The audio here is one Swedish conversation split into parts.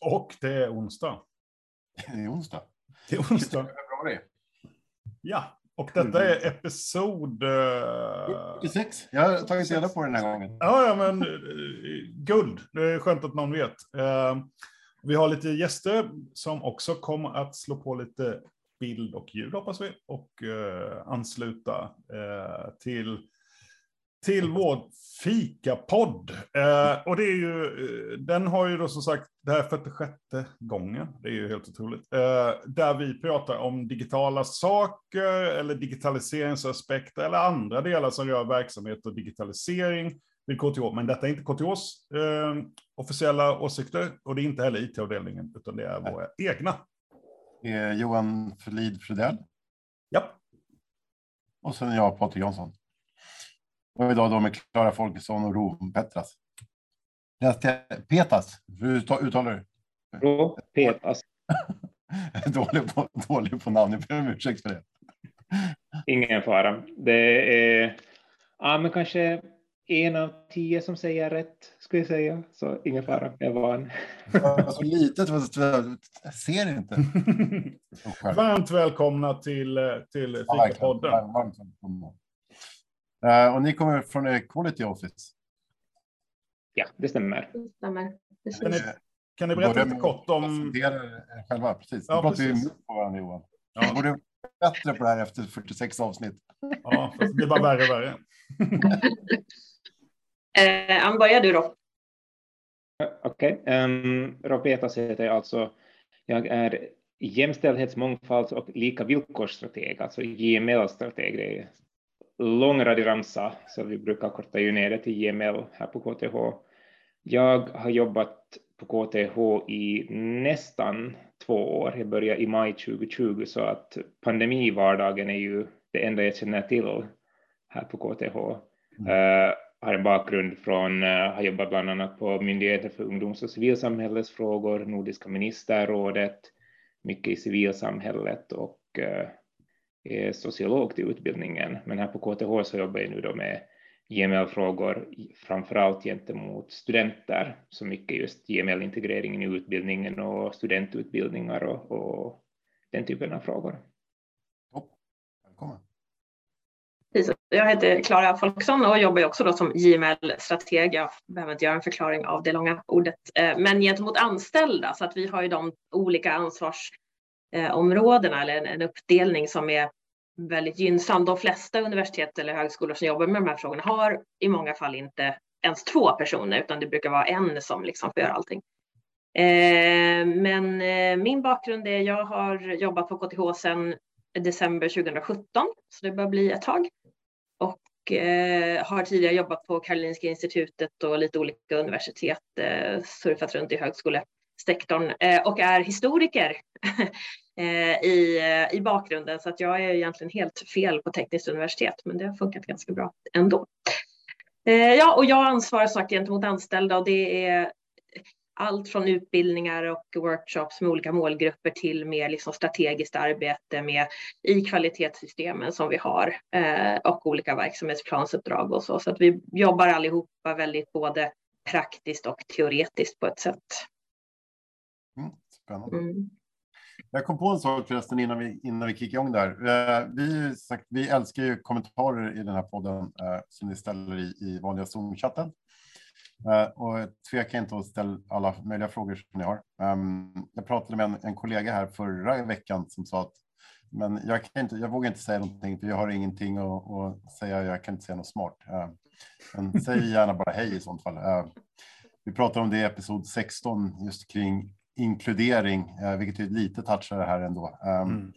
Och det är onsdag. Det är onsdag. Det är onsdag. Februari. Ja, och detta är episod... eh, 46. Jag har tagit reda på den här gången. Ja, ja, men eh, guld. Det är skönt att någon vet. Eh, Vi har lite gäster som också kommer att slå på lite bild och ljud, hoppas vi, och eh, ansluta eh, till, till vår fikapodd. Eh, och det är ju, eh, den har ju då som sagt, det här är 46 gången, det är ju helt otroligt, eh, där vi pratar om digitala saker eller digitaliseringsaspekter eller andra delar som rör verksamhet och digitalisering vid KTH. Men detta är inte KTHs eh, officiella åsikter och det är inte heller IT-avdelningen, utan det är våra egna. Johan Flid Fridell Ja, och sen jag, Patrik Jansson. Och idag då med Klara Folkesson och Rom Petras. Petas, hur ta- uttalar du? Rå, Petas. dålig, på, dålig på namn, jag ber om ursäkt för det. Ingen fara. Det är ja, men kanske en av tio som säger rätt, skulle jag säga. Så ingen fara, jag är van. Så litet, jag ser inte. Varmt välkomna till, till. Fikapodden. Varmt välkomna. Eh, och ni kommer från Quality Office. Ja, det stämmer. Det stämmer. Precis. Kan ni, kan ni berätta börja lite kort om... själva, precis. Ja, pratar precis. emot på varandra Johan. Ja. Borde bättre på det här efter 46 avsnitt. Ja, fast det blir bara värre och värre. Eh, Ann, börjar du då. Okej. Um, Rå Petas heter jag alltså. Jag är jämställdhets-, mångfalds och lika villkorsstrateg, alltså JML-strateg. Det är lång radioramsa, så vi brukar korta ju ner det till JML här på KTH. Jag har jobbat på KTH i nästan två år. Jag började i maj 2020, så att pandemivardagen är ju det enda jag känner till här på KTH. Eh, har en bakgrund från, uh, har jobbat bland annat på Myndigheten för ungdoms och civilsamhällesfrågor, Nordiska ministerrådet, mycket i civilsamhället och eh, är sociolog till utbildningen. Men här på KTH så jobbar jag nu då med GML-frågor, framförallt gentemot studenter, så mycket just GML-integreringen i utbildningen och studentutbildningar och, och den typen av frågor. Välkommen. Jag heter Klara Folksson och jobbar också då som JML-strateg. Jag behöver inte göra en förklaring av det långa ordet. Eh, Men gentemot anställda, så att vi har ju de olika Eh, områdena eller en- en uppdelning som är väldigt gynnsam. De flesta universitet eller högskolor som jobbar med de här frågorna har i många fall inte ens två personer, utan det brukar vara en som liksom får göra allting. Eh, Men eh, min bakgrund är, jag har jobbat på KTH sedan december 2017, så det börjar bli ett tag. Och eh, har tidigare jobbat på Karolinska institutet och lite olika universitet, eh, surfat runt i högskolor sektorn eh, och är historiker eh, i, eh, i bakgrunden. Så att jag är egentligen helt fel på tekniskt universitet, men det har funkat ganska bra ändå. Ja, och jag ansvarar sagt gentemot anställda och det är allt från utbildningar och workshops med olika målgrupper till mer liksom strategiskt arbete med i kvalitetssystemen som vi har och olika verksamhetsplansuppdrag och så. Så att vi jobbar allihopa väldigt både praktiskt och teoretiskt på ett sätt. Mm, spännande. Mm. Jag kom på en sak förresten innan vi, innan vi kickar igång där. Eh, vi, sagt, vi älskar ju kommentarer i den här podden eh, som ni ställer i, i vanliga Zoom-chatten. Eh, och tveka inte att ställa alla möjliga frågor som ni har. Ehm, jag pratade med en, en kollega här förra veckan som sa att men jag, kan inte, jag vågar inte säga någonting för jag har ingenting att, att säga. Jag kan inte säga något smart. Eh, men säg gärna bara hej i sånt fall. Eh, vi pratade om det i episod 16 just kring inkludering, eh, vilket är ett litet touchare här ändå. Um, Mm.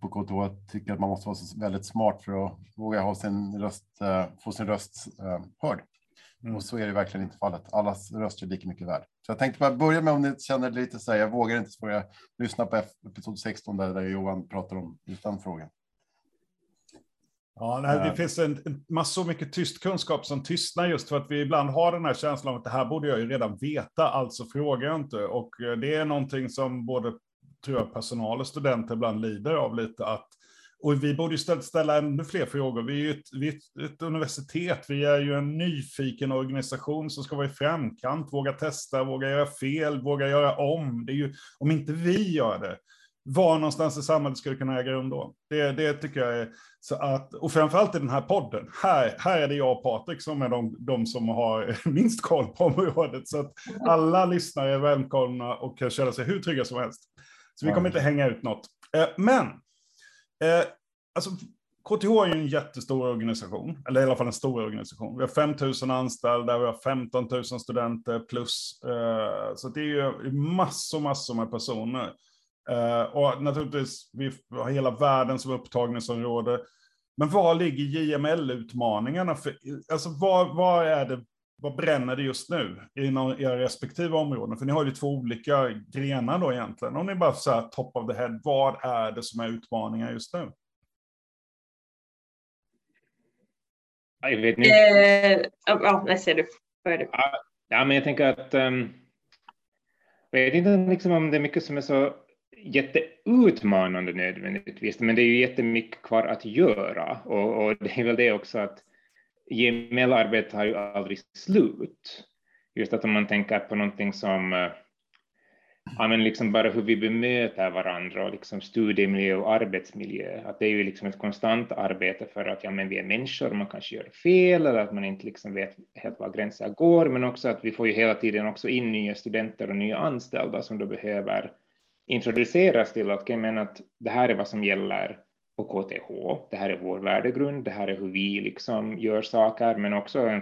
på KTH tycker att man måste vara väldigt smart för att våga ha sin röst, eh, få sin röst eh, hörd. Mm. Och så är det verkligen inte fallet. Allas röst är lika mycket värd. Så jag tänkte bara börja med om ni känner lite så här, jag vågar inte jag lyssna på episod 16 där, där Johan pratar om just den frågan. Ja, nej, det Eh. finns en, en massor mycket tyst kunskap som tystnar just för att vi ibland har den här känslan av att det här borde jag ju redan veta, alltså frågar jag inte. Och eh, det är någonting som både tror jag, personal och studenter ibland lider av lite, att och vi borde ju ställa ännu fler frågor. Vi är ju ett, vi är ett, ett, universitet, vi är ju en nyfiken organisation som ska vara i framkant, våga testa, våga göra fel, våga göra om. Det är ju, om inte vi gör det, var någonstans i samhället skulle kunna äga rum då? Det, det tycker jag är så att, och framförallt i den här podden. Här, här är det jag och Patrik som är de, de som har minst koll på området. Så att alla lyssnare är välkomna och kan känna sig hur trygga som helst. Så vi kommer inte hänga ut något. Eh, men, eh, alltså KTH är ju en jättestor organisation, eller i alla fall en stor organisation. Vi har 5 000 anställda, vi har 15 000 studenter plus. Eh, så det är ju massor, massor med personer. Uh, och naturligtvis, vi har hela världen som upptagningsområde. Men var ligger JML-utmaningarna? Alltså vad, vad är det, vad bränner det just nu inom era respektive områden? För ni har ju två olika grenar då egentligen. Om ni bara så här top of the head, vad är det som är utmaningar just nu? Jag vet inte. Eh, ja, nej, ser du. Ja, men jag tänker att um, jag vet inte liksom om det är mycket som är så jätteutmanande nödvändigtvis, men det är ju jättemycket kvar att göra och, och det är väl det också att GML-arbetet har ju aldrig slut. Just att om man tänker på någonting som eh, ja, men liksom bara hur vi bemöter varandra och liksom studiemiljö och arbetsmiljö. Att det är ju liksom ett konstant arbete för att ja, men vi är människor och man kanske gör fel eller att man inte liksom vet helt var gränser går, men också att vi får ju hela tiden också in nya studenter och nya anställda som då behöver introduceras till att, okay, men att det här är vad som gäller på KTH, det här är vår värdegrund, det här är hur vi liksom gör saker, men också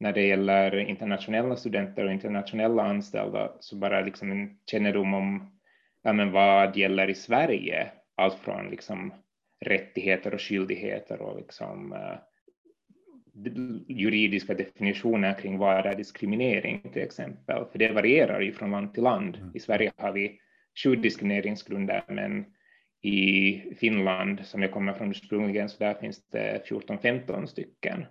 när det gäller internationella studenter och internationella anställda, så bara liksom en kännedom om ja, men vad gäller i Sverige, allt från liksom rättigheter och skyldigheter och liksom, uh, juridiska definitioner kring vad är diskriminering till exempel, för det varierar ju från land till land. Mm. I Sverige har vi sju diskrimineringsgrunder, men i Finland, som jag kommer från ursprungligen, så där finns det 14-15 stycken.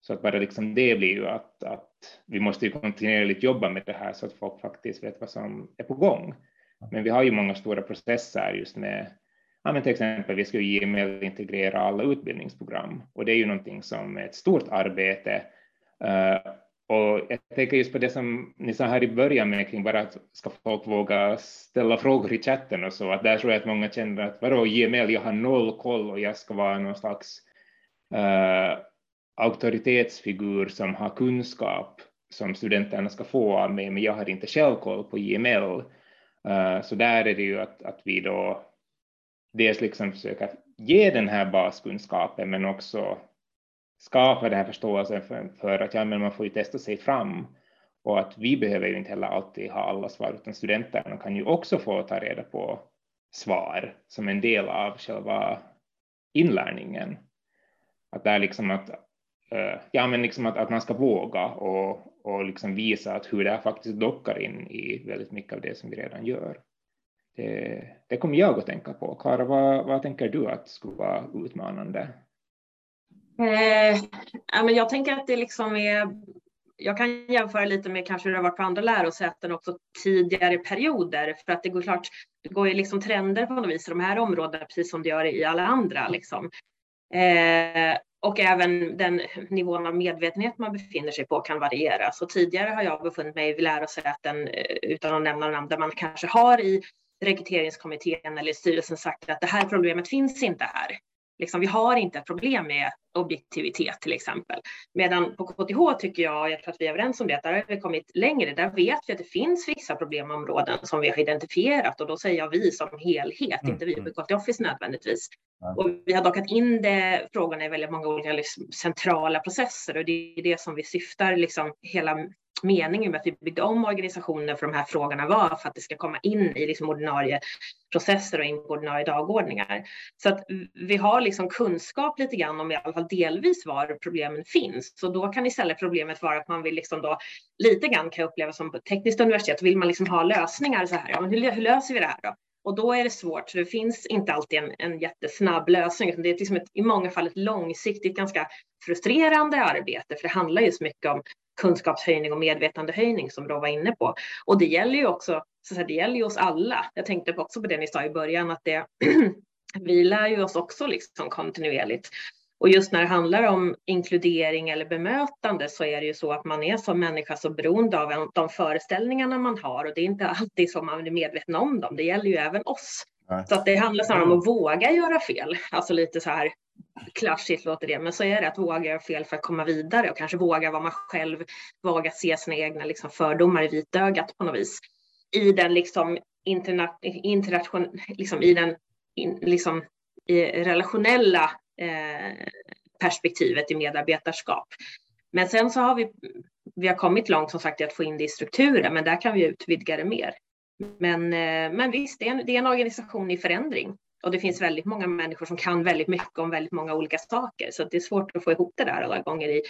Så att bara liksom det blir ju att, att vi måste ju kontinuerligt jobba med det här så att folk faktiskt vet vad som är på gång. Men vi har ju många stora processer just med, ja men till exempel vi ska ju Gmail integrera alla utbildningsprogram och det är ju någonting som är ett stort arbete eh, och jag tänker just på det som ni sa här i början med kring bara att ska folk våga ställa frågor i chatten och så, att där tror jag att många känner att vadå GML, jag har noll koll och jag ska vara någon slags uh, auktoritetsfigur som har kunskap som studenterna ska få av mig, men jag har inte själv koll på GML. Uh, eh, så där är det ju att, att vi då dels liksom försöker ge den här baskunskapen, men också skapa den här förståelsen för, för att ja, men man får ju testa sig fram och att vi behöver ju inte heller alltid ha alla svar, utan studenterna kan ju också få ta reda på svar som en del av själva inlärningen. Att det är liksom att, eh, ja, men liksom att, att man ska våga och, och liksom visa att hur det här faktiskt dockar in i väldigt mycket av det som vi redan gör. Det, det kommer jag att tänka på. Kara, vad, vad tänker du att skulle vara utmanande? Eh, men jag tänker att det liksom är jag kan jämföra lite med kanske hur det har varit på andra lärosäten också tidigare perioder för att det går klart, det går ju liksom trender på något vis i de här områdena precis som det gör i alla andra liksom. Eh, och även den nivån av medvetenhet man befinner sig på kan variera. Så tidigare har jag befunnit mig vid lärosäten eh, utan att nämna namn där man kanske har i rekryteringskommittén eller styrelsen sagt att det här problemet finns inte här. Liksom, vi har inte ett problem med objektivitet till exempel. Medan på KTH tycker jag, jag tror att vi är överens om det, att där har vi kommit längre. Där vet vi att det finns vissa problemområden som vi har identifierat och då säger jag vi som helhet, mm. inte vi på KT Office nödvändigtvis. Mm. Och vi har dockat in det, frågorna i väldigt många olika liksom, centrala processer och det är det som vi syftar liksom hela meningen med att vi byggde om organisationen för de här frågorna var för att det ska komma in i liksom ordinarie processer och in på ordinarie dagordningar. Så att vi har liksom kunskap lite grann om i alla fall delvis var problemen finns. Så då kan istället problemet vara att man vill liksom då lite grann kan uppleva som på tekniskt universitet vill man liksom ha lösningar så här. Ja, men hur, hur löser vi det här då? Och då är det svårt, för det finns inte alltid en, en jättesnabb lösning. Det är liksom ett, i många fall ett långsiktigt, ganska frustrerande arbete, för det handlar just mycket om kunskapshöjning och medvetandehöjning som Rå var inne på. Och det gäller ju också, så det gäller ju oss alla. Jag tänkte också på det ni sa i början, att det vi lär ju oss också liksom kontinuerligt. Och just när det handlar om inkludering eller bemötande så är det ju så att man är som människa så beroende av de föreställningarna man har och det är inte alltid så man är medveten om dem. Det gäller ju även oss. Så att det handlar snarare om att våga göra fel. Alltså lite så här klatschigt låter det, men så är det att våga göra fel för att komma vidare och kanske våga vara man själv, våga se sina egna liksom, fördomar i vitögat på något vis. I den liksom, interna, liksom, i den in, liksom, i relationella eh, perspektivet i medarbetarskap. Men sen så har vi, vi har kommit långt som sagt i att få in det i strukturen, men där kan vi utvidga det mer. Men, eh, men visst, det är, en, det är en organisation i förändring och det finns väldigt många människor som kan väldigt mycket om väldigt många olika saker, så det är svårt att få ihop det där alla gånger i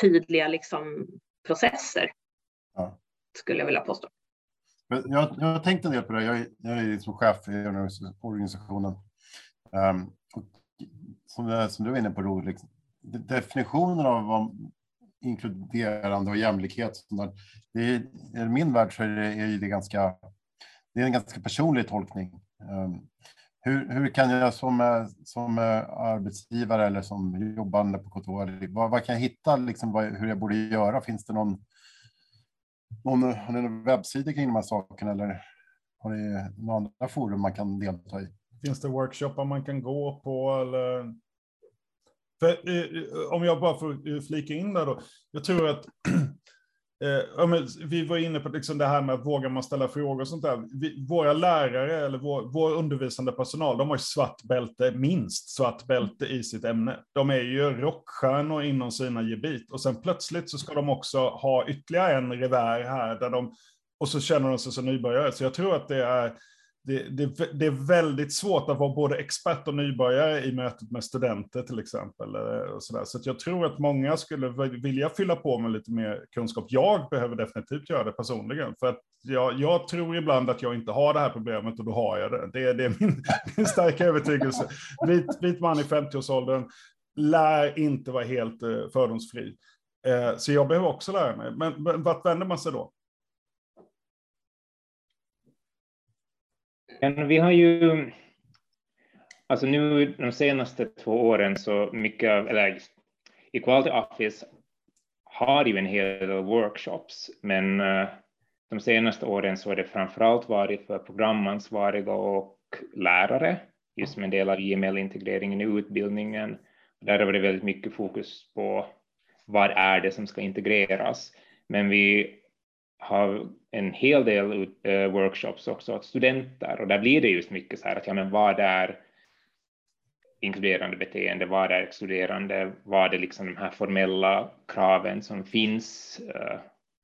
tydliga liksom, processer. Ja. Skulle jag vilja påstå. Jag, jag har tänkt en del på det. Jag, jag är liksom chef i organisationen. Um, som, som du är inne på, Ro, liksom, definitionen av vad inkluderande och jämlikhet. Det är, I min värld så är det, är det ganska, det är en ganska personlig tolkning. Um, hur, hur kan jag som, eh, som eh, arbetsgivare eller som jobbande på KTH, vad, vad kan jag hitta, liksom, vad, hur jag borde göra? Finns det någon, någon, har ni någon webbsida kring de här sakerna eller har ni några andra forum man kan delta i? Finns det workshoppar man kan gå på eller? För, eh, om jag bara får flika in där då. Jag tror att Eh, vi var inne på liksom det här med att vågar man ställa frågor och sånt där. Vi, våra lärare eller vår, vår, undervisande personal, de har ju svart bälte, minst svart bälte i sitt ämne. De är ju rockstjärnor inom sina gebit och sen plötsligt så ska de också ha ytterligare en revär här där de, och så känner de sig som nybörjare. Så jag tror att det är det, det, det, är väldigt svårt att vara både expert och nybörjare i mötet med studenter till exempel. Eh, och så där. så jag tror att många skulle vilja fylla på med lite mer kunskap. Jag behöver definitivt göra det personligen, för att jag, jag tror ibland att jag inte har det här problemet och då har jag det. Det, det är min, min starka övertygelse. Vit, vit man i 50-årsåldern lär inte vara helt eh, fördomsfri. Eh, så jag behöver också lära mig. Men vart vänder man sig då? Men vi har ju, alltså nu de senaste två åren så mycket av, eller Equality Office har ju en hel del workshops, men eh, de senaste åren så har det framförallt varit för programansvariga och lärare, just som en del av IML-integreringen i utbildningen. Där har det väldigt mycket fokus på vad är det som ska integreras. Men vi har en hel del eh, workshops också åt studenter och där blir det just mycket så här att ja, men vad är inkluderande beteende, vad är exkluderande, vad är liksom de här formella kraven som finns eh,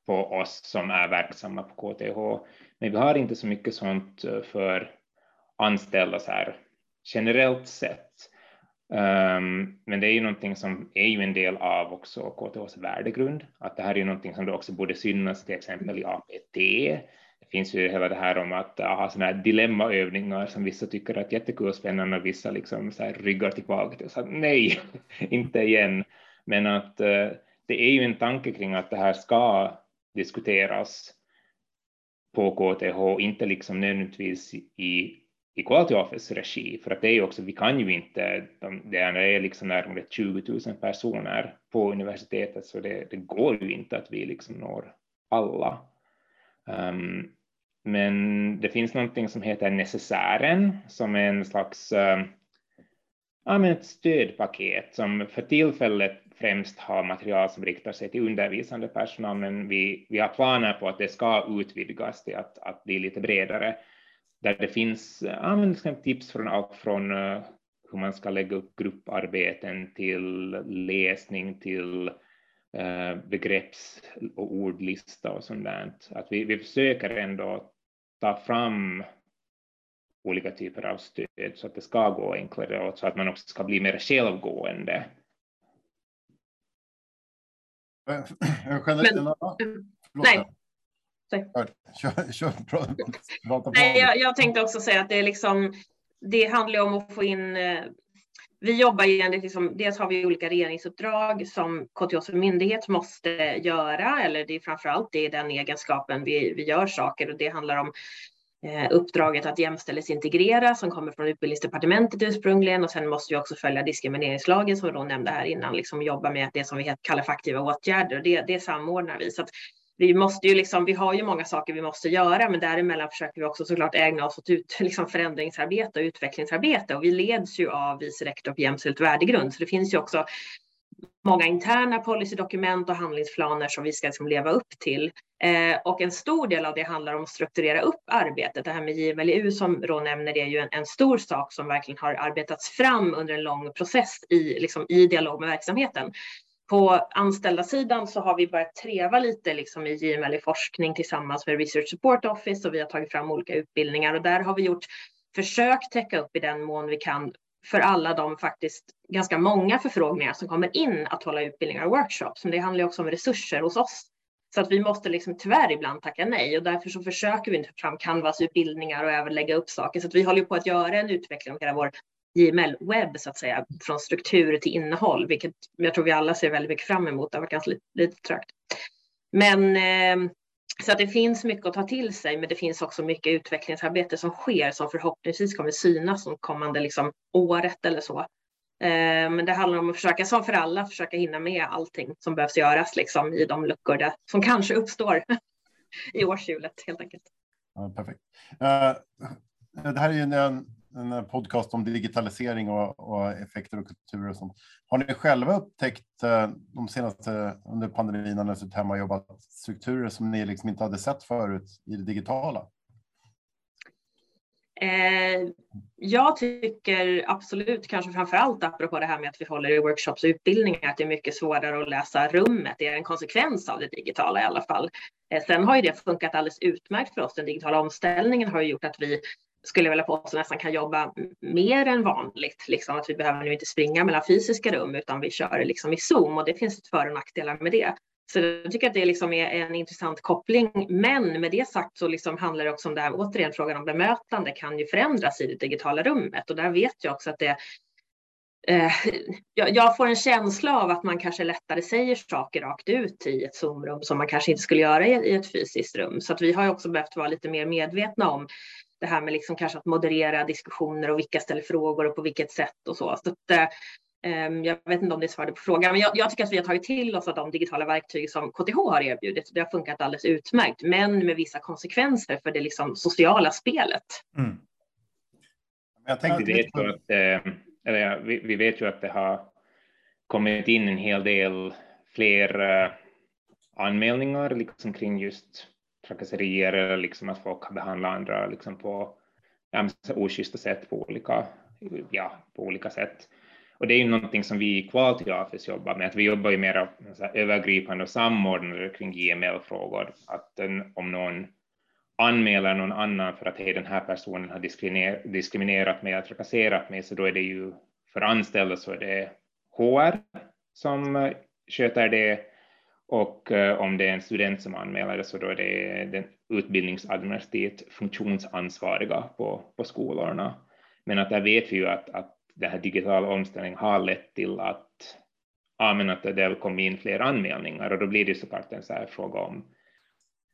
på oss som är verksamma på KTH. Men vi har inte så mycket sånt eh, för anställda så här generellt sett. Um, men det är ju någonting som är ju en del av också KTHs värdegrund, att det här är ju någonting som det också borde synas till exempel i APT. Det finns ju hela det här om att ha sådana här dilemmaövningar som vissa tycker är jättekul och spännande och vissa liksom så här ryggar tillbaka och säger nej, inte igen. Men att uh, det är ju en tanke kring att det här ska diskuteras på KTH, inte liksom nödvändigtvis i Equality Office regi, för att det är ju också, vi kan ju inte, det är liksom närmare 20 000 personer på universitetet, så det, det går ju inte att vi liksom når alla. Um, men det finns någonting som heter necessären, som är en slags um, ja, men ett stödpaket som för tillfället främst har material som riktar sig till undervisande personal, men vi, vi har planer på att det ska utvidgas till att, att bli lite bredare där det finns ja, men liksom tips från allt från uh, hur man ska lägga upp grupparbeten till läsning till uh, begrepps och ordlista och sånt där. Att vi, vi försöker ändå ta fram olika typer av stöd så att det ska gå enklare och så att man också ska bli mer självgående. Generellt, Men, nej, Kör, kör, prata Nej, jag, jag, tänkte också säga att det, är liksom, det handlar om att få in eh, vi jobbar ju enligt, liksom, dels har vi olika regeringsuppdrag som KTH som myndighet måste göra, eller det är framför allt det är den egenskapen vi, vi gör saker och det handlar om eh, uppdraget att jämställdhetsintegrera som kommer från utbildningsdepartementet ursprungligen och sen måste vi också följa diskrimineringslagen som Ron nämnde här innan, liksom jobba med det som vi kallar för aktiva åtgärder och det, det samordnar vi. Så att vi måste ju liksom, vi har ju många saker vi måste göra, men däremellan försöker vi också såklart ägna oss åt ut, liksom förändringsarbete och utvecklingsarbete och vi leds ju av vice rektor på jämställd värdegrund, så det finns ju också många interna policydokument och handlingsplaner som vi ska liksom leva upp till. Eh, och en stor del av det handlar om att strukturera upp arbetet. Det här med JMLU som Rå nämner är ju en, en, stor sak som verkligen har arbetats fram under en lång process i, liksom, i dialog med verksamheten. På anställda sidan så har vi börjat treva lite liksom i JML i forskning tillsammans med Research Support Office och vi har tagit fram olika utbildningar och där har vi gjort försök täcka upp i den mån vi kan för alla de faktiskt ganska många förfrågningar som kommer in att hålla utbildningar och workshops. Men det handlar också om resurser hos oss. Så att vi måste liksom tyvärr ibland tacka nej och därför så försöker vi inte fram Canvas-utbildningar och även lägga upp saker. Så att vi håller på att göra en utveckling av hela vår JML-webb så att säga, från struktur till innehåll, vilket jag tror vi alla ser väldigt mycket fram emot. Det har varit ganska lite, lite trögt. Men eh, så att det finns mycket att ta till sig, men det finns också mycket utvecklingsarbete som sker som förhoppningsvis kommer synas de kommande liksom, året eller så. Eh, men det handlar om att försöka, som för alla, försöka hinna med allting som behövs göras liksom, i de luckor där, som kanske uppstår i årshjulet helt enkelt. Ja, perfekt. Uh, det här är ju en, en eh, podcast om digitalisering och, och, effekter och kulturer och sånt. Har ni själva upptäckt eh, de senaste under pandemin när ni suttit hemma och jobbat strukturer som ni liksom inte hade sett förut i det digitala? Eh, jag tycker absolut, kanske framför allt apropå det här med att vi håller i workshops och utbildningar, att det är mycket svårare att läsa rummet. Det är en konsekvens av det digitala i alla fall. Eh, sen har ju det funkat alldeles utmärkt för oss. Den digitala omställningen har ju gjort att vi skulle jag vilja påstå nästan kan jobba mer än vanligt. Liksom att vi behöver nu inte springa mellan fysiska rum utan vi kör liksom i Zoom och det finns ett för och nackdelar med det. Så jag tycker att det liksom är en intressant koppling. Men med det sagt så liksom handlar det också om det här, återigen frågan om bemötande kan ju förändras i det digitala rummet och där vet jag också att det eh, jag får en känsla av att man kanske lättare säger saker rakt ut i ett Zoom-rum som man kanske inte skulle göra i ett fysiskt rum. Så att vi har också behövt vara lite mer medvetna om det här med liksom kanske att moderera diskussioner och vilka ställer frågor och på vilket sätt och så. så att, um, jag vet inte om det svarade på frågan, men jag, jag, tycker att vi har tagit till oss av de digitala verktyg som KTH har erbjudit. Det har funkat alldeles utmärkt, men med vissa konsekvenser för det liksom sociala spelet. Mm. Jag tänkte vi vet, ju att, eh, eller, vi, vi, vet ju att det har kommit in en hel del fler uh, anmälningar liksom kring just trakasserier eller liksom att folk har behandlat andra liksom på ja, oschyssta sätt på olika, ja, på olika sätt. Och det är ju någonting som vi i Quality Office jobbar med, att vi jobbar ju mer övergripande och samordnade kring JML-frågor. Att en, om någon anmäler någon annan för att hej, den här personen har diskriminer, diskriminerat mig trakasserat mig, så då är det ju för anställda så är det HR som sköter det och eh, om det är en student som anmäler det så då är det den utbildningsadministrativt funktionsansvariga på, på skolorna. Men att där vet vi ju att, att den här digitala omställningen har lett till att, ja, men att det har kommit in fler anmälningar. Och då blir det såklart en så här fråga om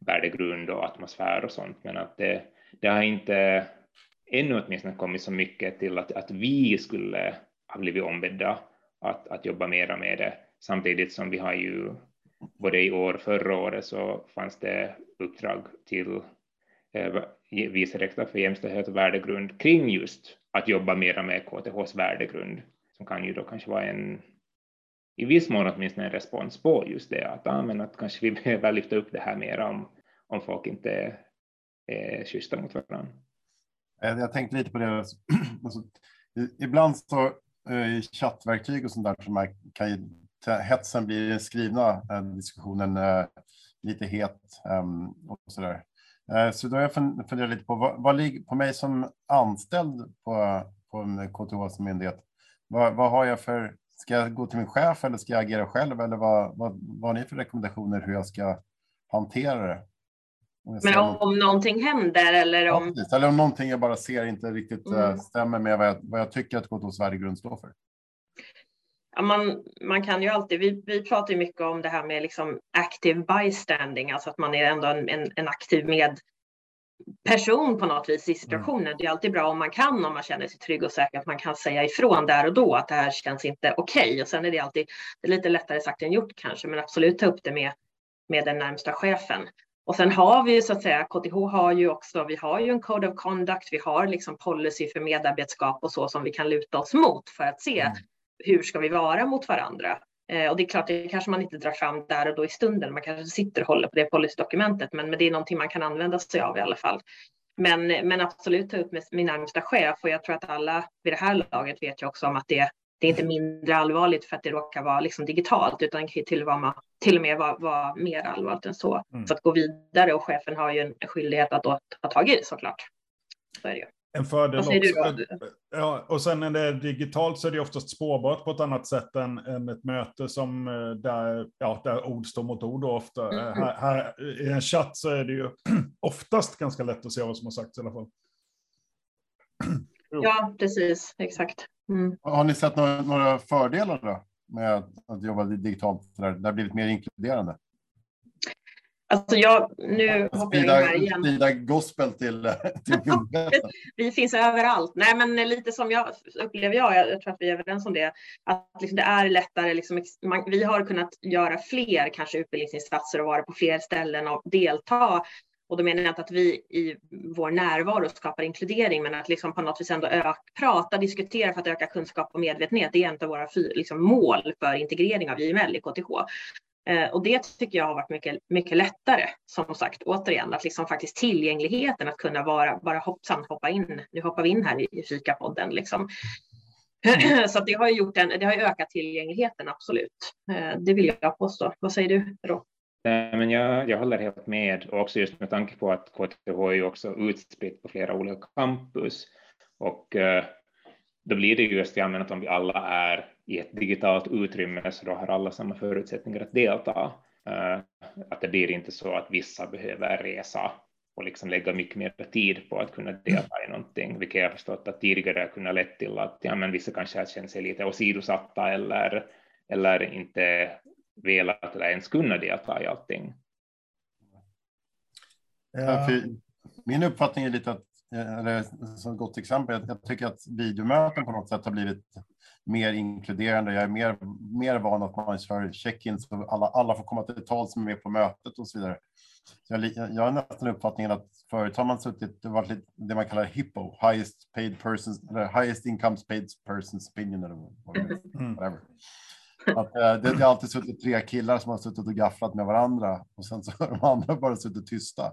värdegrund och atmosfär och sånt, men att det, det har inte ännu åtminstone kommit så mycket till att, att vi skulle ha blivit ombedda att, att jobba mera med det, samtidigt som vi har ju både i år och förra året så fanns det uppdrag till eh, vice rektor för jämställdhet och värdegrund kring just att jobba mera med KTHs värdegrund, som kan ju då kanske vara en i viss mån åtminstone en respons på just det, att, ah, men att kanske vi behöver lyfta upp det här mer om, om folk inte eh, är, är schyssta mot varandra. Eh, jag tänkte lite på det, alltså, alltså ibland så eh, i chattverktyg och sånt där som man kan hetsen blir den skrivna eh, diskussionen eh, lite het ehm, och så där. Eh, så då har jag funderat lite på vad, vad ligger på mig som anställd på, på en KTHs myndighet. Vad, vad har jag för, ska jag gå till min chef eller ska jag agera själv eller vad, vad, vad har ni för rekommendationer hur jag ska hantera det? Men om, om någonting händer eller om... Ja, eller om någonting jag bara ser inte riktigt mm. stämmer med vad jag, vad jag tycker att KTHs värdegrund står för ja, man, man kan ju alltid, vi, vi pratar ju mycket om det här med liksom active bystanding, alltså att man är ändå en, en, en aktiv med, person på något vis i situationen. Mm. Det är alltid bra om man kan, om man känner sig trygg och säker, att man kan säga ifrån där och då att det här känns inte okej. Okay. Och sen är det alltid det är lite lättare sagt än gjort kanske, men absolut ta upp det med, med den närmsta chefen. Och sen har vi ju så att säga, KTH har ju också, vi har ju en code of conduct, vi har liksom policy för medarbetskap och så som vi kan luta oss mot för att se mm. Hur ska vi vara mot varandra. Eh, och det är klart, det kanske man inte drar fram där och då i stunden, man kanske sitter och håller på det policydokumentet, men, men det är någonting man kan använda sig av i alla fall. Men, men absolut ta upp med min närmsta chef och jag tror att alla vid det här laget vet ju också om att det, det är inte mindre allvarligt för att det råkar vara liksom digitalt utan kan till, till och med vara, vara mer allvarligt än så. Mm. Så att gå vidare och chefen har ju en skyldighet att ta tag i såklart. Så är det ju. En fördel också. Ja, och sen när det är digitalt så är det oftast spårbart på ett annat sätt än, än ett möte som eh, där, ja, där ord står mot ord. ofta. Mm. Här, här, I en chatt så är det ju oftast ganska lätt att se vad som har sagts i alla fall. Ja, precis. Exakt. Mm. Har ni sett några, några fördelar då med att jobba digitalt? Där? Det har blivit mer inkluderande? Alltså jag, nu hoppar jag in här igen. Sprida gospel till, till Vi finns överallt. Nej, men lite som jag upplever jag, jag tror att vi är överens om det, att liksom det är lättare, liksom, man, vi har kunnat göra fler kanske utbildningsinsatser och vara på fler ställen och delta. Och då menar jag inte att vi i vår närvaro skapar inkludering, men att liksom på något vis ändå öka, prata, diskutera för att öka kunskap och medvetenhet. Det är en av våra liksom, mål för integrering av IML i KTH. Eh, och det tycker jag har varit mycket, mycket lättare, som sagt, återigen, att liksom faktiskt tillgängligheten att kunna vara, bara hoppsan hoppa in. Nu hoppar vi in här i, fikapodden liksom. Så det har ju gjort en, det har ökat tillgängligheten, absolut. Eh, det vill jag påstå. Vad säger du, Ro? Men jag, jag håller helt med, och också just med tanke på att KTH är ju också utspritt på flera olika campus. Och eh, då blir det just ja, att om vi alla är i ett digitalt utrymme så då har alla samma förutsättningar att delta. Eh, att det blir inte så att vissa behöver resa och liksom lägga mycket mer tid på att kunna delta i någonting, vilket jag förstått att tidigare har kunnat lett till att ja, men vissa kanske har känt sig lite åsidosatta eller, eller inte velat eller ens kunna delta i allting. Ja. Min uppfattning är lite att, eller som ett gott exempel, jag tycker att videomöten på något sätt har blivit mer inkluderande. Jag är mer, mer van att man kör check-in så alla, alla får komma till tal som är med på mötet och så vidare. Så jag, jag har nästan uppfattningen att förut har man suttit, det varit lite, det man kallar HIPPO, highest paid persons, eller highest income paid persons opinion eller mm. whatever. Att, eh, det, det har alltid suttit tre killar som har suttit och gafflat med varandra och sen så har de andra bara suttit tysta.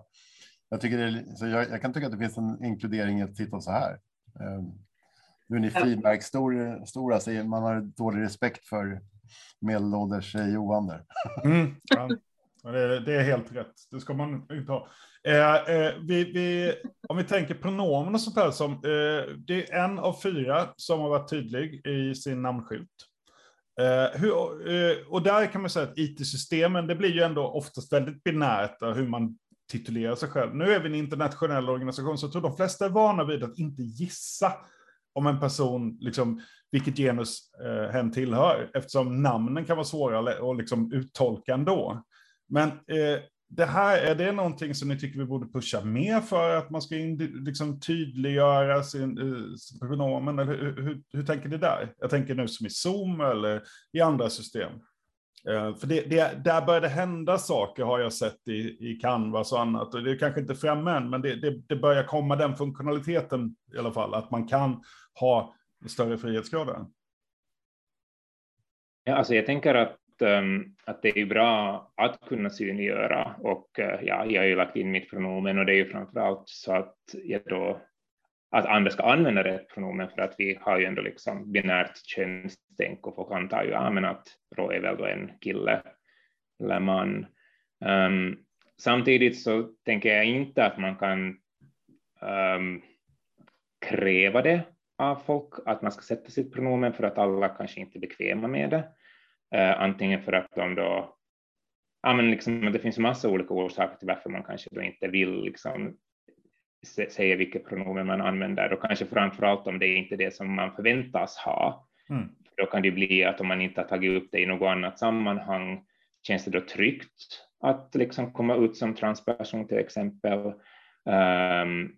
Jag, tycker det, så jag, jag, kan tycka att det finns en inkludering i att titta så här. Um, nu är ni frimärksstora, stora, så man har dålig respekt för medelålders Johan där. Mm, ja. Det, det, är helt rätt. Det ska man inte ha. Eh, eh, vi, vi, om vi tänker pronomen och sånt här, som, eh, det är en av fyra som har varit tydlig i sin namnskylt. Hur, och där kan man säga att IT-systemen, det blir ju ändå oftast väldigt binärt hur man titulera sig själv. Nu är vi en internationell organisation, så jag tror de flesta är vana vid att inte gissa om en person, liksom, vilket genus eh, hen tillhör, eftersom namnen kan vara svåra att liksom, uttolka ändå. Men eh, det här, är det någonting som ni tycker vi borde pusha mer för, att man ska in, liksom, tydliggöra sin, eh, sin pronomen, eller hur, hur, hur, tänker ni där? Jag tänker nu som i Zoom eller i andra system. Eh, för det, det, där börjar det hända saker har jag sett i, i Canvas och annat. Och det är kanske inte framme än, men det, det, det börjar komma den funktionaliteten i alla fall, att man kan ha större frihetsgrader. Ja, alltså jag tänker att um, att det är bra att kunna synliggöra och uh, ja, jag har ju lagt in mitt pronomen och det är ju framför allt så att jag då att andra ska använda rätt pronomen för att vi har ju ändå liksom binärt könstänk och folk antar ju ja, men att Rå är väl då en kille eller man. Um, samtidigt så tänker jag inte att man kan um, kräva det av folk, att man ska sätta sitt pronomen för att alla kanske inte är bekväma med det. Uh, antingen för att de då, ja men liksom, det finns massa olika orsaker till varför man kanske då inte vill liksom säga vilket pronomen man använder och kanske framför allt om det är inte det som man förväntas ha. Mm. Då kan det bli att om man inte har tagit upp det i något annat sammanhang, känns det då tryggt att liksom komma ut som transperson till exempel? Um,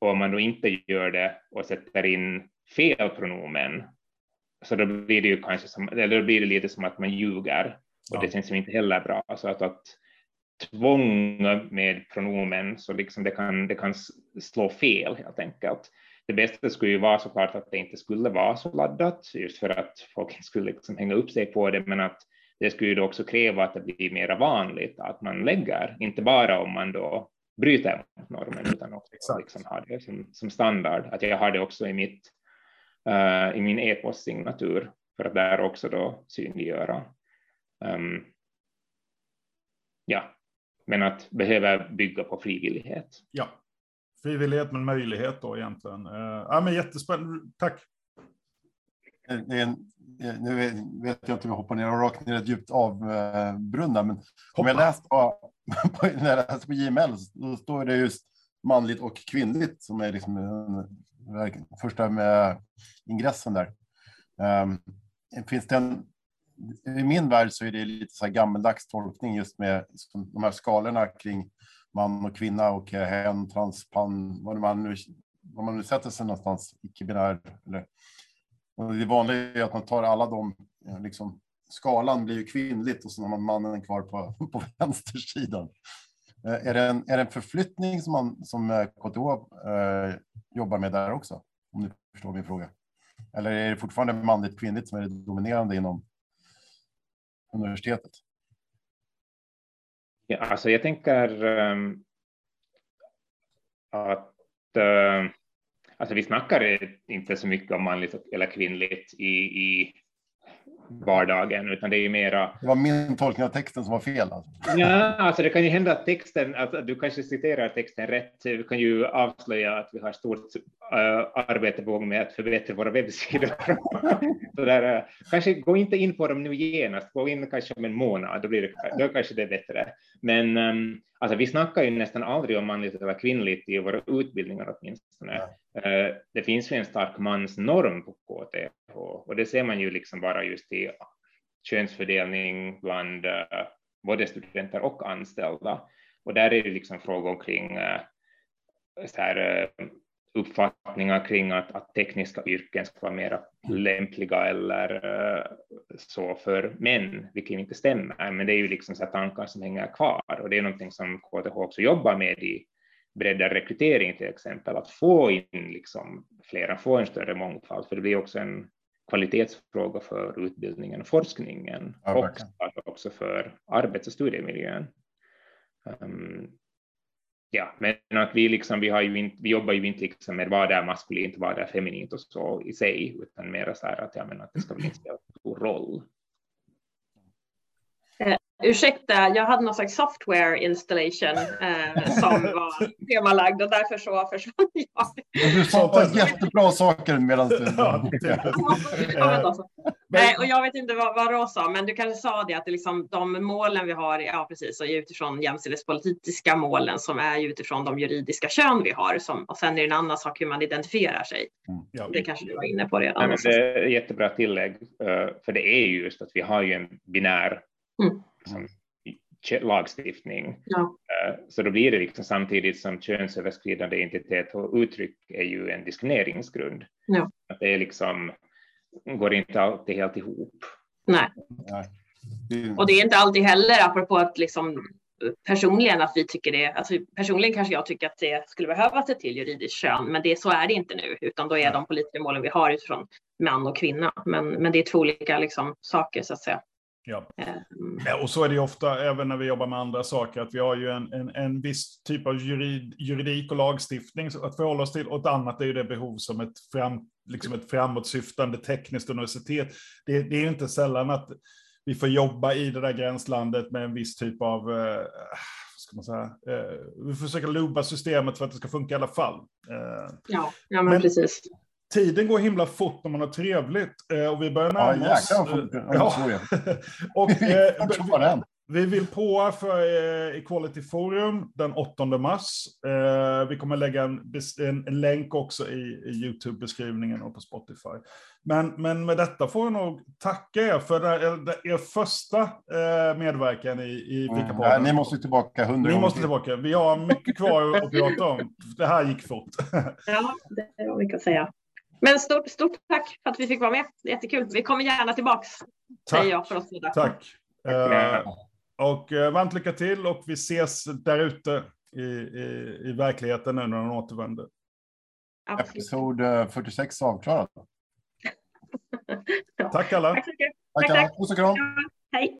och om man då inte gör det och sätter in fel pronomen, så då blir det ju kanske som, eller då blir det lite som att man ljuger, och ja. det känns ju inte heller bra. Så att, att tvång med pronomen, så liksom det, kan, det kan slå fel helt enkelt. Det bästa skulle ju vara såklart att det inte skulle vara så laddat, just för att folk skulle liksom hänga upp sig på det, men att det skulle ju också kräva att det blir mer vanligt att man lägger, inte bara om man då bryter mot normen, utan också liksom har det som, som, standard. Att jag har det också i, mitt, uh, i min e-postsignatur, för att där också då synliggöra. Um, ja, men att behöva bygga på frivillighet. Ja, frivillighet men möjlighet då egentligen. Uh, ja, men jättespännande. Tack. En, nu vet jag inte om jag hoppar ner och rakt ner ett djupt avbrunna, men om jag läst på, när jag läste på JML så står det just manligt och kvinnligt som är liksom den första med ingressen där. Um, finns det en, i min värld så är det lite så här gammeldags tolkning just med de här skalorna kring man och kvinna och hen, transpan, vad man nu, vad man nu sätter sig någonstans, icke-binär. Eller, det vanliga är att man tar alla de, eh, liksom, skalan blir ju kvinnligt och så har man mannen kvar på, på vänstersidan. Eh, är det, en, är det en förflyttning som, man, som eh, KTH eh, jobbar med där också? Om ni förstår min fråga. Eller är det fortfarande manligt kvinnligt som är det dominerande inom universitetet? Ja, alltså jag tänker um, att uh, alltså vi snackar inte så mycket om manligt eller kvinnligt i, i vardagen, utan det är mera... Det var min tolkning av texten som var fel. Alltså. Ja, alltså det kan ju hända att texten, att du kanske citerar texten rätt. Vi kan ju avslöja att vi har stort uh, arbete på gång med att förbättra våra webbsidor. Så där, uh, kanske gå inte in på dem nu genast, gå in kanske om en månad, då, blir det, då kanske det är bättre. Men um, alltså, vi snackar ju nästan aldrig om manligt eller kvinnligt i våra utbildningar åtminstone. Uh, det finns ju en stark mansnorm på KTH och det ser man ju liksom bara just i könsfördelning bland uh, både studenter och anställda. Och där är det liksom frågor kring uh, så här, uppfattningar kring att, att, tekniska yrken ska vara mer lämpliga eller så för män, vilket inte stämmer. Men det är ju liksom så tankar som hänger kvar. Och det är någonting som KTH också jobbar med i breddad rekrytering till exempel, att få in liksom flera, få en större mångfald, för det blir också en kvalitetsfråga för utbildningen och forskningen. Ja, och också för arbets och studiemiljön. Um, ja, men att vi, liksom, vi, har ju inte, vi jobbar ju inte liksom med vad det är maskulint vad det är feminint och så i sig, utan mer så här att, ja, men att det ska väl inte spela stor roll. Ursäkta, jag hade någon slags software installation eh, som var temalagd och därför så försvann jag. Du sa jättebra saker medan du... ja, Nej, och jag vet inte vad, vad Ross sa, men du kanske sa det att det liksom, de målen vi har, ja precis, är utifrån jämställdhetspolitiska målen som är utifrån de juridiska kön vi har. Som, och sen är det en annan sak hur man identifierar sig. Mm. Ja. Det kanske du var inne på redan. Nej, det är jättebra tillägg, eh, för det är ju just att vi har ju en binär mm liksom, lagstiftning. Ja. Eh, så då blir det liksom samtidigt som könsöverskridande identitet och uttryck är ju en diskrimineringsgrund. Ja. Att det är liksom, går inte alltid helt ihop. Nej. Och det är inte alltid heller, apropå att liksom personligen att vi tycker det, alltså personligen kanske jag tycker att det skulle behövas ett till juridiskt kön, men det, så är det inte nu, utan då är de politiska målen vi har utifrån man och kvinna. Men, men det är två olika liksom, saker så att säga. Ja. Mm. ja. och så är det ju ofta även när vi jobbar med andra saker, att vi har ju en, en, en viss typ av jurid, juridik och lagstiftning att förhålla oss till, och ett annat är ju det behov som ett, fram, liksom ett framåtsyftande tekniskt universitet. Det, det är ju inte sällan att vi får jobba i det där gränslandet med en viss typ av eh, ska man säga, eh, vi försöker lubba systemet för att det ska funka i alla fall. Eh, ja, ja men, men precis tiden går himla fort när man har trevligt eh, och vi börjar närma ja, oss. Ja, ja. och, eh, Vi vill på för eh, Equality Forum den 8 mars. Eh, vi kommer lägga en, en, en länk också i, i YouTube-beskrivningen och på Spotify. Men, men med detta får jag nog tacka er för er, er första eh, medverkan i, i Fika mm, Ni måste tillbaka hundra Ni måste tillbaka. Vi har mycket kvar att prata om. Det här gick fort. ja, det var mycket att säga. Men stort, stort tack för att vi fick vara med. Jättekul. Vi kommer gärna tillbaks. Tack. Säger jag för oss. Tack. Uh, och uh, varmt lycka till och vi ses där ute i, i, i verkligheten nu när de återvänder. Episod 46 avklarad. Tack alla. Tack så mycket. Tack, tack, tack. Puss och kram. Hej.